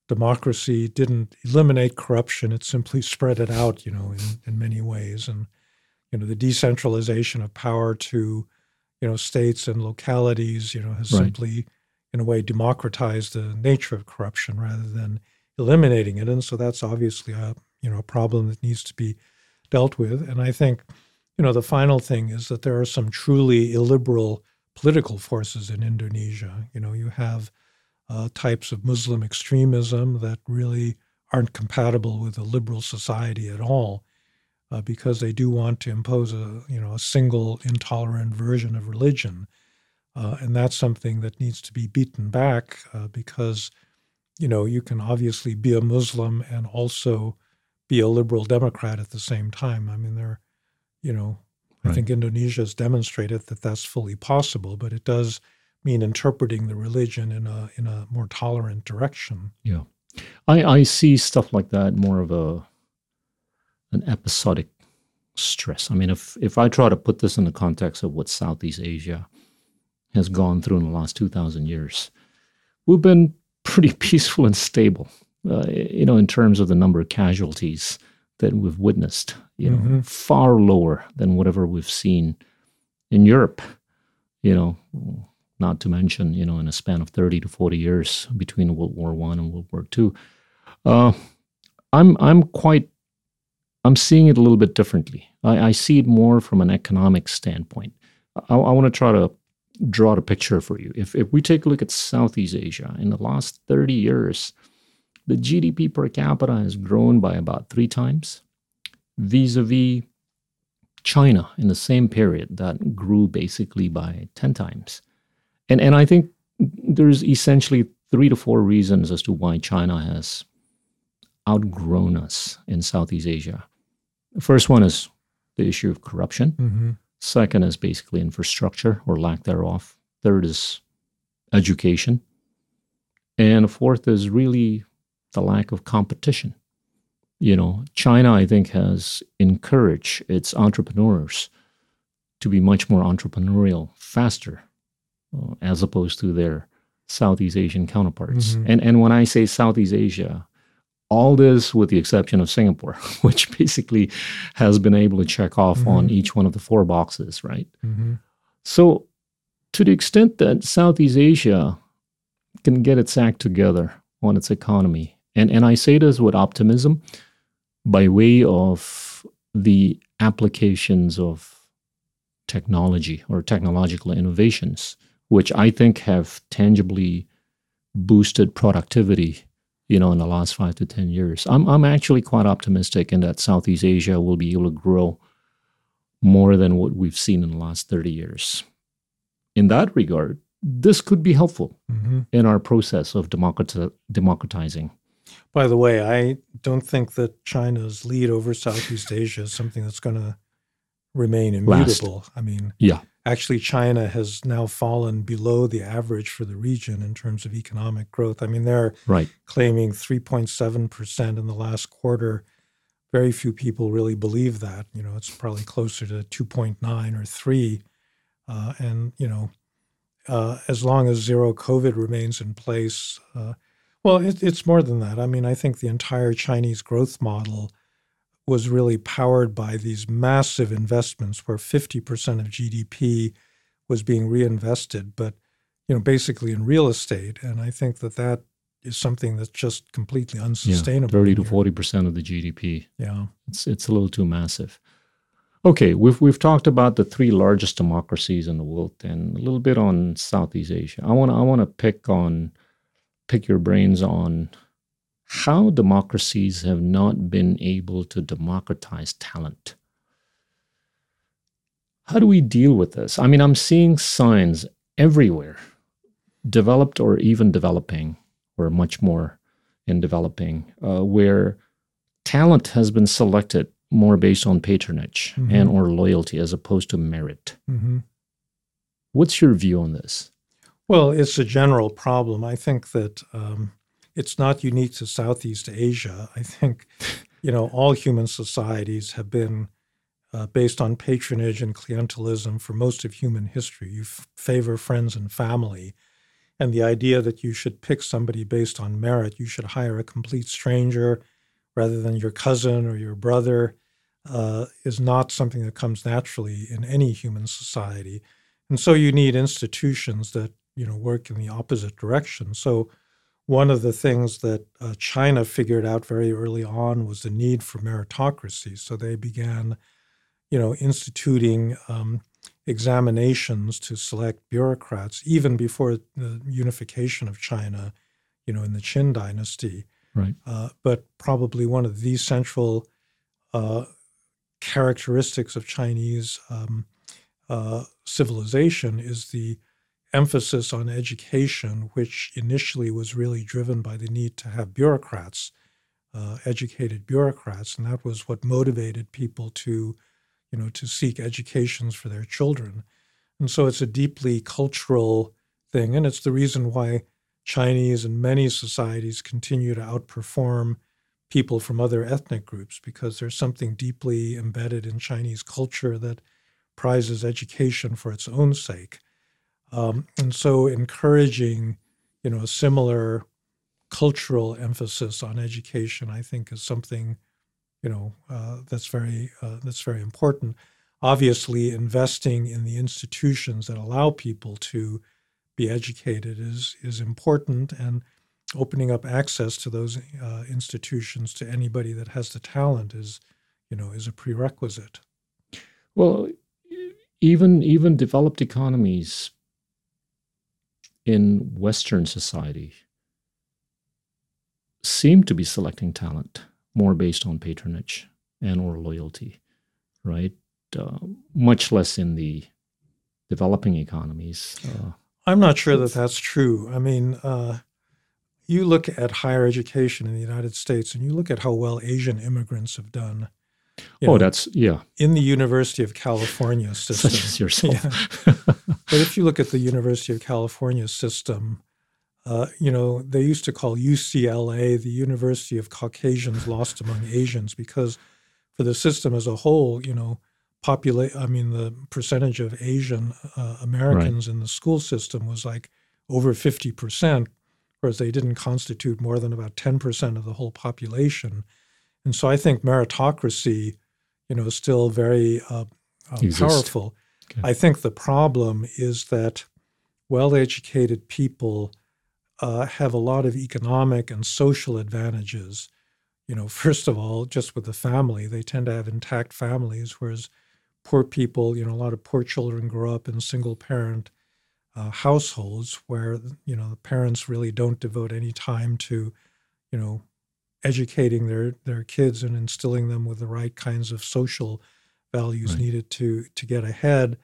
democracy didn't eliminate corruption; it simply spread it out, you know, in, in many ways. And you know, the decentralization of power to you know states and localities, you know, has right. simply, in a way, democratized the nature of corruption rather than eliminating it. And so that's obviously a you know a problem that needs to be dealt with. And I think you know the final thing is that there are some truly illiberal political forces in Indonesia. You know, you have uh, types of Muslim extremism that really aren't compatible with a liberal society at all, uh, because they do want to impose a you know a single intolerant version of religion, uh, and that's something that needs to be beaten back uh, because you know you can obviously be a Muslim and also be a liberal Democrat at the same time. I mean, there, you know, right. I think Indonesia has demonstrated that that's fully possible, but it does mean interpreting the religion in a in a more tolerant direction. Yeah, I I see stuff like that more of a an episodic stress. I mean, if if I try to put this in the context of what Southeast Asia has gone through in the last two thousand years, we've been pretty peaceful and stable. Uh, you know, in terms of the number of casualties that we've witnessed, you know, mm-hmm. far lower than whatever we've seen in Europe. You know, not to mention, you know, in a span of 30 to 40 years between World War One and World War Two. Uh, I'm I'm quite I'm seeing it a little bit differently. I, I see it more from an economic standpoint. I, I want to try to draw the picture for you. If if we take a look at Southeast Asia in the last 30 years, the GDP per capita has grown by about three times, vis-a-vis China in the same period that grew basically by 10 times. And and I think there's essentially three to four reasons as to why China has outgrown us in Southeast Asia. The first one is the issue of corruption. Mm-hmm. Second is basically infrastructure or lack thereof. Third is education. And fourth is really the lack of competition. You know, China, I think, has encouraged its entrepreneurs to be much more entrepreneurial faster uh, as opposed to their Southeast Asian counterparts. Mm-hmm. And and when I say Southeast Asia, all this with the exception of Singapore, which basically has been able to check off mm-hmm. on each one of the four boxes, right? Mm-hmm. So, to the extent that Southeast Asia can get its act together on its economy, and, and I say this with optimism by way of the applications of technology or technological innovations which I think have tangibly boosted productivity, you know, in the last five to 10 years. I'm, I'm actually quite optimistic in that Southeast Asia will be able to grow more than what we've seen in the last 30 years. In that regard, this could be helpful mm-hmm. in our process of democrati- democratizing. By the way, I don't think that China's lead over Southeast Asia is something that's going to remain immutable. Last. I mean, yeah. Actually, China has now fallen below the average for the region in terms of economic growth. I mean, they're right. claiming 3.7% in the last quarter. Very few people really believe that. You know, it's probably closer to 2.9 or 3. Uh, and, you know, uh, as long as zero COVID remains in place, uh, well, it, it's more than that. I mean, I think the entire Chinese growth model was really powered by these massive investments where 50% of GDP was being reinvested, but you know, basically in real estate. And I think that that is something that's just completely unsustainable. Yeah, Thirty to forty percent of the GDP. Yeah, it's it's a little too massive. Okay, we've we've talked about the three largest democracies in the world and a little bit on Southeast Asia. I want to I want to pick on pick your brains on how democracies have not been able to democratize talent. How do we deal with this? I mean, I'm seeing signs everywhere, developed or even developing, or much more in developing, uh, where talent has been selected more based on patronage mm-hmm. and or loyalty as opposed to merit. Mm-hmm. What's your view on this? Well, it's a general problem. I think that um, it's not unique to Southeast Asia. I think, you know, all human societies have been uh, based on patronage and clientelism for most of human history. You f- favor friends and family. And the idea that you should pick somebody based on merit, you should hire a complete stranger rather than your cousin or your brother, uh, is not something that comes naturally in any human society. And so you need institutions that you know work in the opposite direction. So one of the things that uh, China figured out very early on was the need for meritocracy. So they began, you know, instituting um, examinations to select bureaucrats even before the unification of China, you know, in the Qin dynasty. Right. Uh, but probably one of the central uh, characteristics of Chinese um, uh, civilization is the emphasis on education, which initially was really driven by the need to have bureaucrats, uh, educated bureaucrats, and that was what motivated people to, you know, to seek educations for their children. And so it's a deeply cultural thing, and it's the reason why Chinese and many societies continue to outperform people from other ethnic groups because there's something deeply embedded in Chinese culture that prizes education for its own sake. Um, and so encouraging, you know, a similar cultural emphasis on education, I think, is something, you know, uh, that's very uh, that's very important. Obviously, investing in the institutions that allow people to be educated is is important, and opening up access to those uh, institutions to anybody that has the talent is, you know, is a prerequisite. Well, even even developed economies in Western society seem to be selecting talent more based on patronage and or loyalty, right? Uh, much less in the developing economies. Uh, I'm not sure that that's true. I mean, uh, you look at higher education in the United States and you look at how well Asian immigrants have done. Oh, know, that's yeah. In the University of California system, such as yourself. Yeah. but if you look at the University of California system, uh, you know they used to call UCLA the University of Caucasians lost among Asians because for the system as a whole, you know, populate. I mean, the percentage of Asian uh, Americans right. in the school system was like over fifty percent whereas they didn't constitute more than about 10% of the whole population. And so I think meritocracy, you know, is still very uh, uh, powerful. Okay. I think the problem is that well-educated people uh, have a lot of economic and social advantages. You know, first of all, just with the family, they tend to have intact families, whereas poor people, you know, a lot of poor children grow up in single-parent uh, households where you know the parents really don't devote any time to you know educating their their kids and instilling them with the right kinds of social values right. needed to to get ahead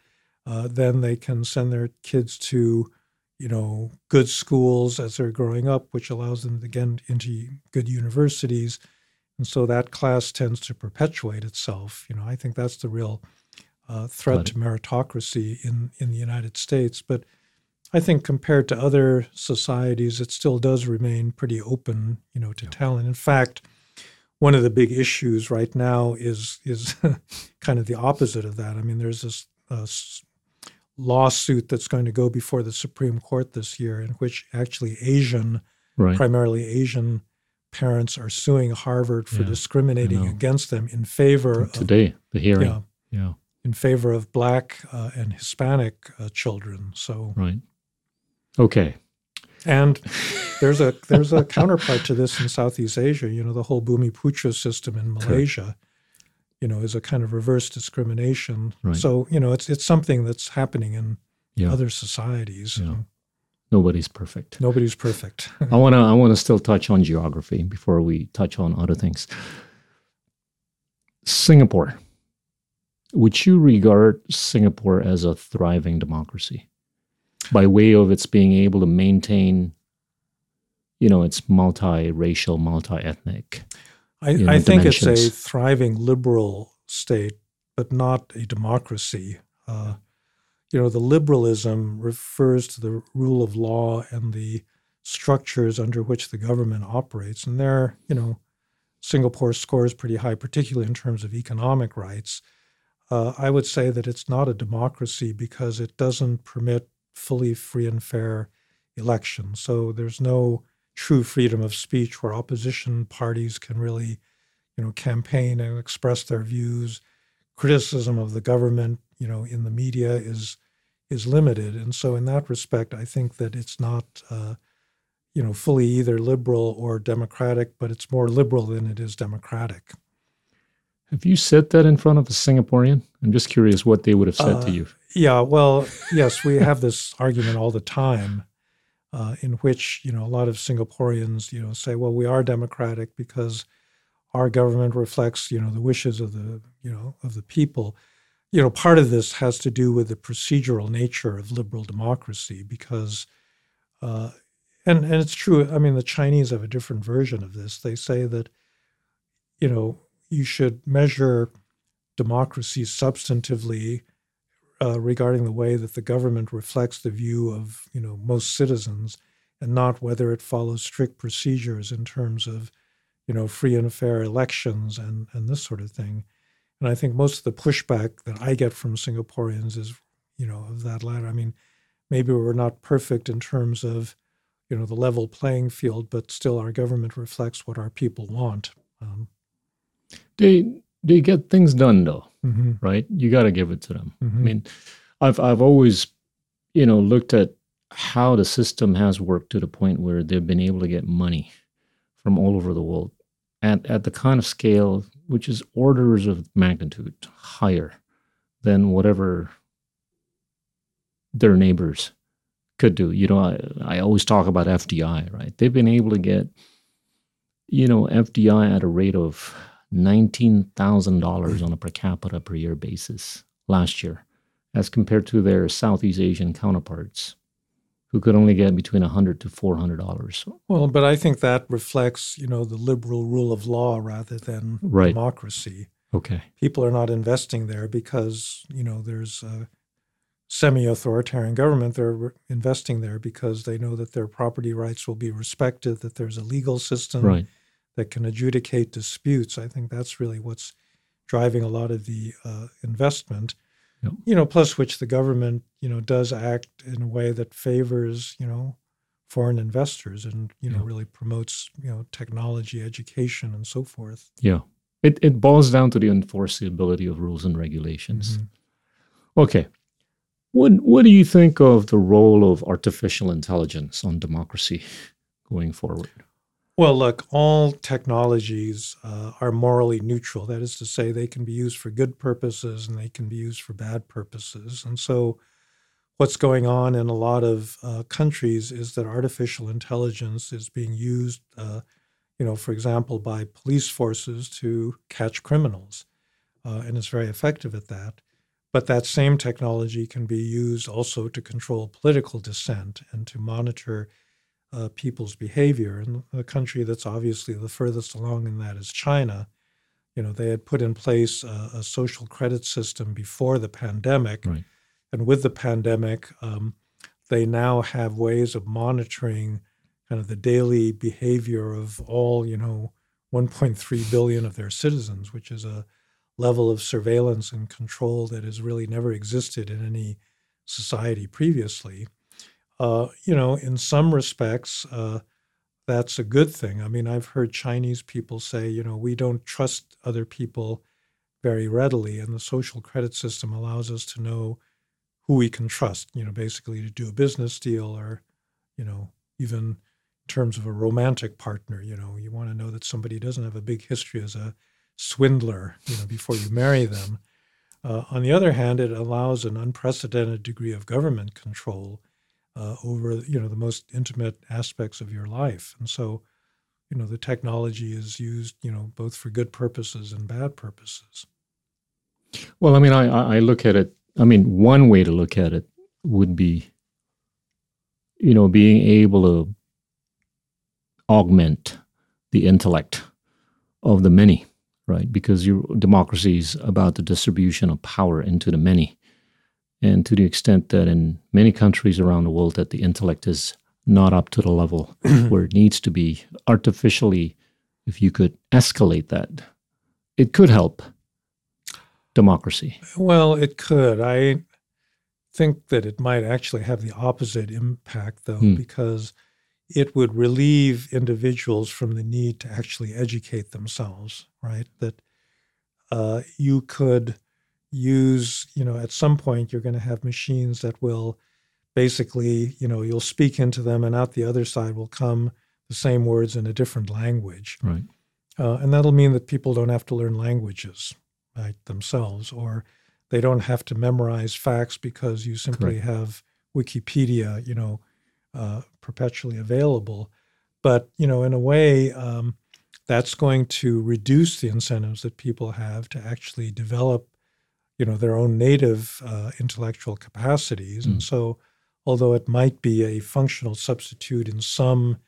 uh, then they can send their kids to you know good schools as they're growing up which allows them to get into good universities. And so that class tends to perpetuate itself. You know i think that's the real uh, threat to meritocracy in in the united states. But I think compared to other societies, it still does remain pretty open, you know, to yeah. talent. In fact, one of the big issues right now is is kind of the opposite of that. I mean, there's this uh, lawsuit that's going to go before the Supreme Court this year, in which actually Asian, right. primarily Asian parents are suing Harvard for yeah, discriminating against them in favor today of, the hearing. Yeah, yeah. In favor of black uh, and Hispanic uh, children. So right. Okay. And there's a there's a counterpart to this in Southeast Asia. You know, the whole Bumi Putra system in Malaysia, you know, is a kind of reverse discrimination. Right. So you know, it's it's something that's happening in Yeah. other societies. Yeah. Nobody's perfect. Nobody's perfect. I wanna I wanna still touch on geography before we touch on other things. Singapore. Would you regard Singapore as a thriving democracy by way of its being able to maintain, you know, its multiracial, multi-ethnic? I, you know, I think it's a thriving liberal state, but not a democracy. Uh, you know, the liberalism refers to the rule of law and the structures under which the government operates. And there, you know, Singapore scores pretty high, particularly in terms of economic rights. Uh, I would say that it's not a democracy because it doesn't permit fully free and fair elections. So there's no true freedom of speech where opposition parties can really, you know, campaign and express their views. Criticism of the government, you know, in the media is is limited, and so in that respect, I think that it's not, uh, you know, fully either liberal or democratic, but it's more liberal than it is democratic. Have you said that in front of a Singaporean? I'm just curious what they would have said Uh, to you. Yeah, well, yes, we have this argument all the time, uh, in which you know a lot of Singaporeans, you know, say, well, we are democratic because our government reflects, you know, the wishes of the, you know, of the people. You know, part of this has to do with the procedural nature of liberal democracy, because, uh, and and it's true. I mean, the Chinese have a different version of this. They say that, you know, you should measure democracy substantively uh, regarding the way that the government reflects the view of you know most citizens, and not whether it follows strict procedures in terms of you know free and fair elections and and this sort of thing. And I think most of the pushback that I get from Singaporeans is you know of that latter. I mean, maybe we're not perfect in terms of you know the level playing field, but still our government reflects what our people want. Um, They they get things done though, mhm, right? You got to give it to them. mhm. I mean, I've I've always, you know, looked at how the system has worked to the point where they've been able to get money from all over the world at at the kind of scale which is orders of magnitude higher than whatever their neighbors could do. You know, I, I always talk about FDI, right? They've been able to get, you know, FDI at a rate of nineteen thousand dollars on a per capita per year basis last year, as compared to their Southeast Asian counterparts, who could only get between a hundred to four hundred dollars. Well, but I think that reflects, you know, the liberal rule of law rather than Right. democracy. Okay. People are not investing there because, you know, there's a semi-authoritarian government. They're re- investing there because they know that their property rights will be respected, that there's a legal system Right. That can adjudicate disputes. I think that's really what's driving a lot of the uh, investment. Yep. You know, plus which the government, you know, does act in a way that favors, you know, foreign investors and you know Yeah. really promotes you know technology, education, and so forth. Yeah. It it boils down to the enforceability of rules and regulations. Mhm. Okay. What what do you think of the role of artificial intelligence on democracy going forward? Well, look, all technologies uh, are morally neutral. That is to say, they can be used for good purposes and they can be used for bad purposes. And so, what's going on in a lot of uh, countries is that artificial intelligence is being used, uh, you know, for example, by police forces to catch criminals, uh, and it's very effective at that. But that same technology can be used also to control political dissent and to monitor uh, people's behavior. And the country that's obviously the furthest along in that is China. You know, they had put in place a, a social credit system before the pandemic. Right. And with the pandemic, um, they now have ways of monitoring kind of the daily behavior of all, you know, 1.3 billion of their citizens, which is a level of surveillance and control that has really never existed in any society previously. Uh, you know, in some respects, uh, that's a good thing. I mean, I've heard Chinese people say, you know, we don't trust other people very readily, and the social credit system allows us to know who we can trust, you know, basically to do a business deal or, you know, even in terms of a romantic partner. You know, you want to know that somebody doesn't have a big history as a swindler, you know, before you marry them. Uh, on the other hand, it allows an unprecedented degree of government control uh, over, you know, the most intimate aspects of your life. And so, you know, the technology is used, you know, both for good purposes and bad purposes. Well, I mean, I, I look at it. I mean, one way to look at it would be, you know, being able to augment the intellect of the many, right? Because your democracy is about the distribution of power into the many. And to the extent that in many countries around the world that the intellect is not up to the level where it needs to be artificially, if you could escalate that, it could help democracy. Well, it could. I think that it might actually have the opposite impact, though, hmm. because it would relieve individuals from the need to actually educate themselves, right? That uh, you could use, you know, at some point you're going to have machines that will basically, you know, you'll speak into them and out the other side will come the same words in a different language. Right. Uh, and that'll mean that people don't have to learn languages right, themselves, or they don't have to memorize facts because you simply Correct. have Wikipedia, you know, uh, perpetually available. But you know, in a way, um, that's going to reduce the incentives that people have to actually develop, you know, their own native uh, intellectual capacities. Mm. And so, although it might be a functional substitute in some,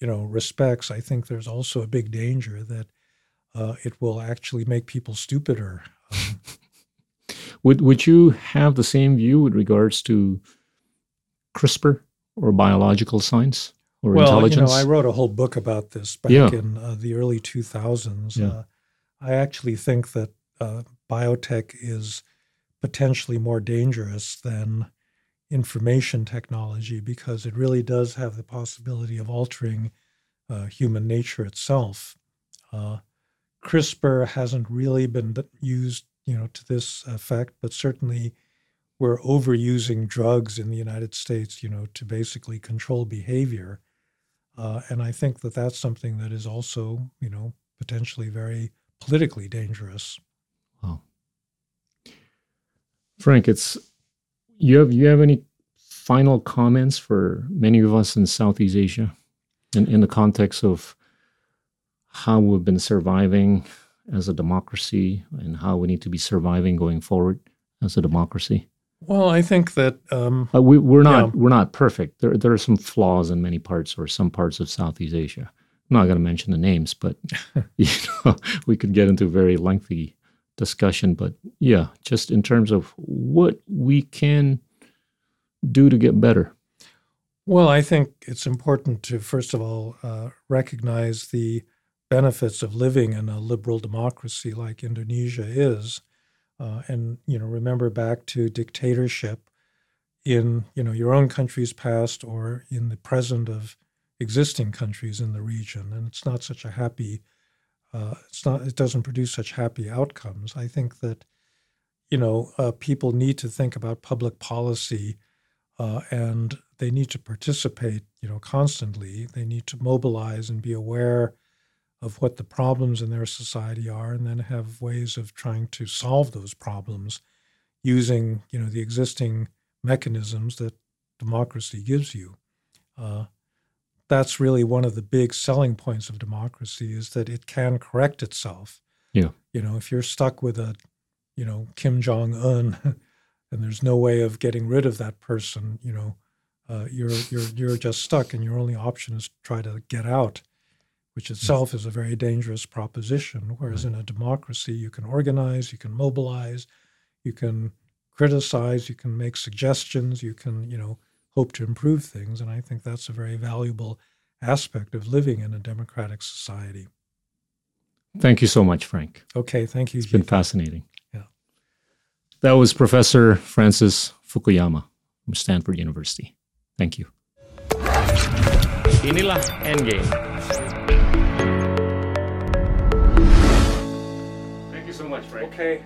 you know, respects, I think there's also a big danger that uh, it will actually make people stupider. Um, would Would you have the same view with regards to CRISPR? or biological science or well, intelligence? you know, I wrote a whole book about this back yeah. in uh, the early 2000s. Yeah. Uh, I actually think that uh, biotech is potentially more dangerous than information technology because it really does have the possibility of altering uh, human nature itself. Uh, CRISPR hasn't really been used, you know, to this effect, but certainly we're overusing drugs in the United States, you know, to basically control behavior. Uh, and I think that that's something that is also, you know, potentially very politically dangerous. Frank, it's you have you have any final comments for many of us in Southeast Asia in, in the context of how we've been surviving as a democracy and how we need to be surviving going forward as a democracy? Well, I think that um, uh, we, we're not yeah. we're not perfect. There there are some flaws in many parts or some parts of Southeast Asia. I'm not going to mention the names, but you know, we could get into very lengthy discussion. But yeah, just in terms of what we can do to get better. Well, I think it's important to first of all uh, recognize the benefits of living in a liberal democracy like Indonesia is uh, and you know remember back to dictatorship in you know your own country's past or in the present of existing countries in the region and it's not such a happy uh, it's not it doesn't produce such happy outcomes. I think that you know uh, people need to think about public policy uh, and they need to participate you know constantly. They need to mobilize and be aware of what the problems in their society are and then have ways of trying to solve those problems using you know the existing mechanisms that democracy gives you. Uh, that's really one of the big selling points of democracy is that it can correct itself. Yeah. You know if you're stuck with a you know kim jong-un and there's no way of getting rid of that person you know uh, you're you're you're just stuck and your only option is to try to get out which itself is a very dangerous proposition. Whereas in a democracy, you can organize, you can mobilize, you can criticize, you can make suggestions, you can, you know, hope to improve things. And I think that's a very valuable aspect of living in a democratic society. Thank you so much, Frank. Okay, thank you. It's been fascinating. Yeah. That was Professor Francis Fukuyama from Stanford University. Thank you. Inilah Endgame. Thank you so much, Frank. Okay.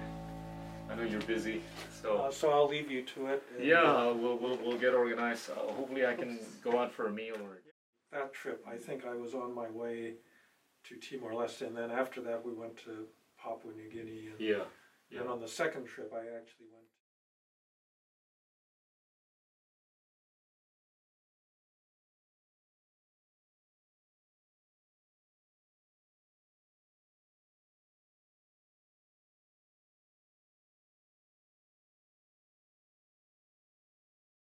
I know you're busy, so. Uh, so I'll leave you to it. yeah, we'll, we'll, we'll get organized. Uh, hopefully, I can go out for a meal or. that trip, I think I was on my way to Timor Leste, and then after that we went to Papua New Guinea, and Yeah. then on the second trip I actually went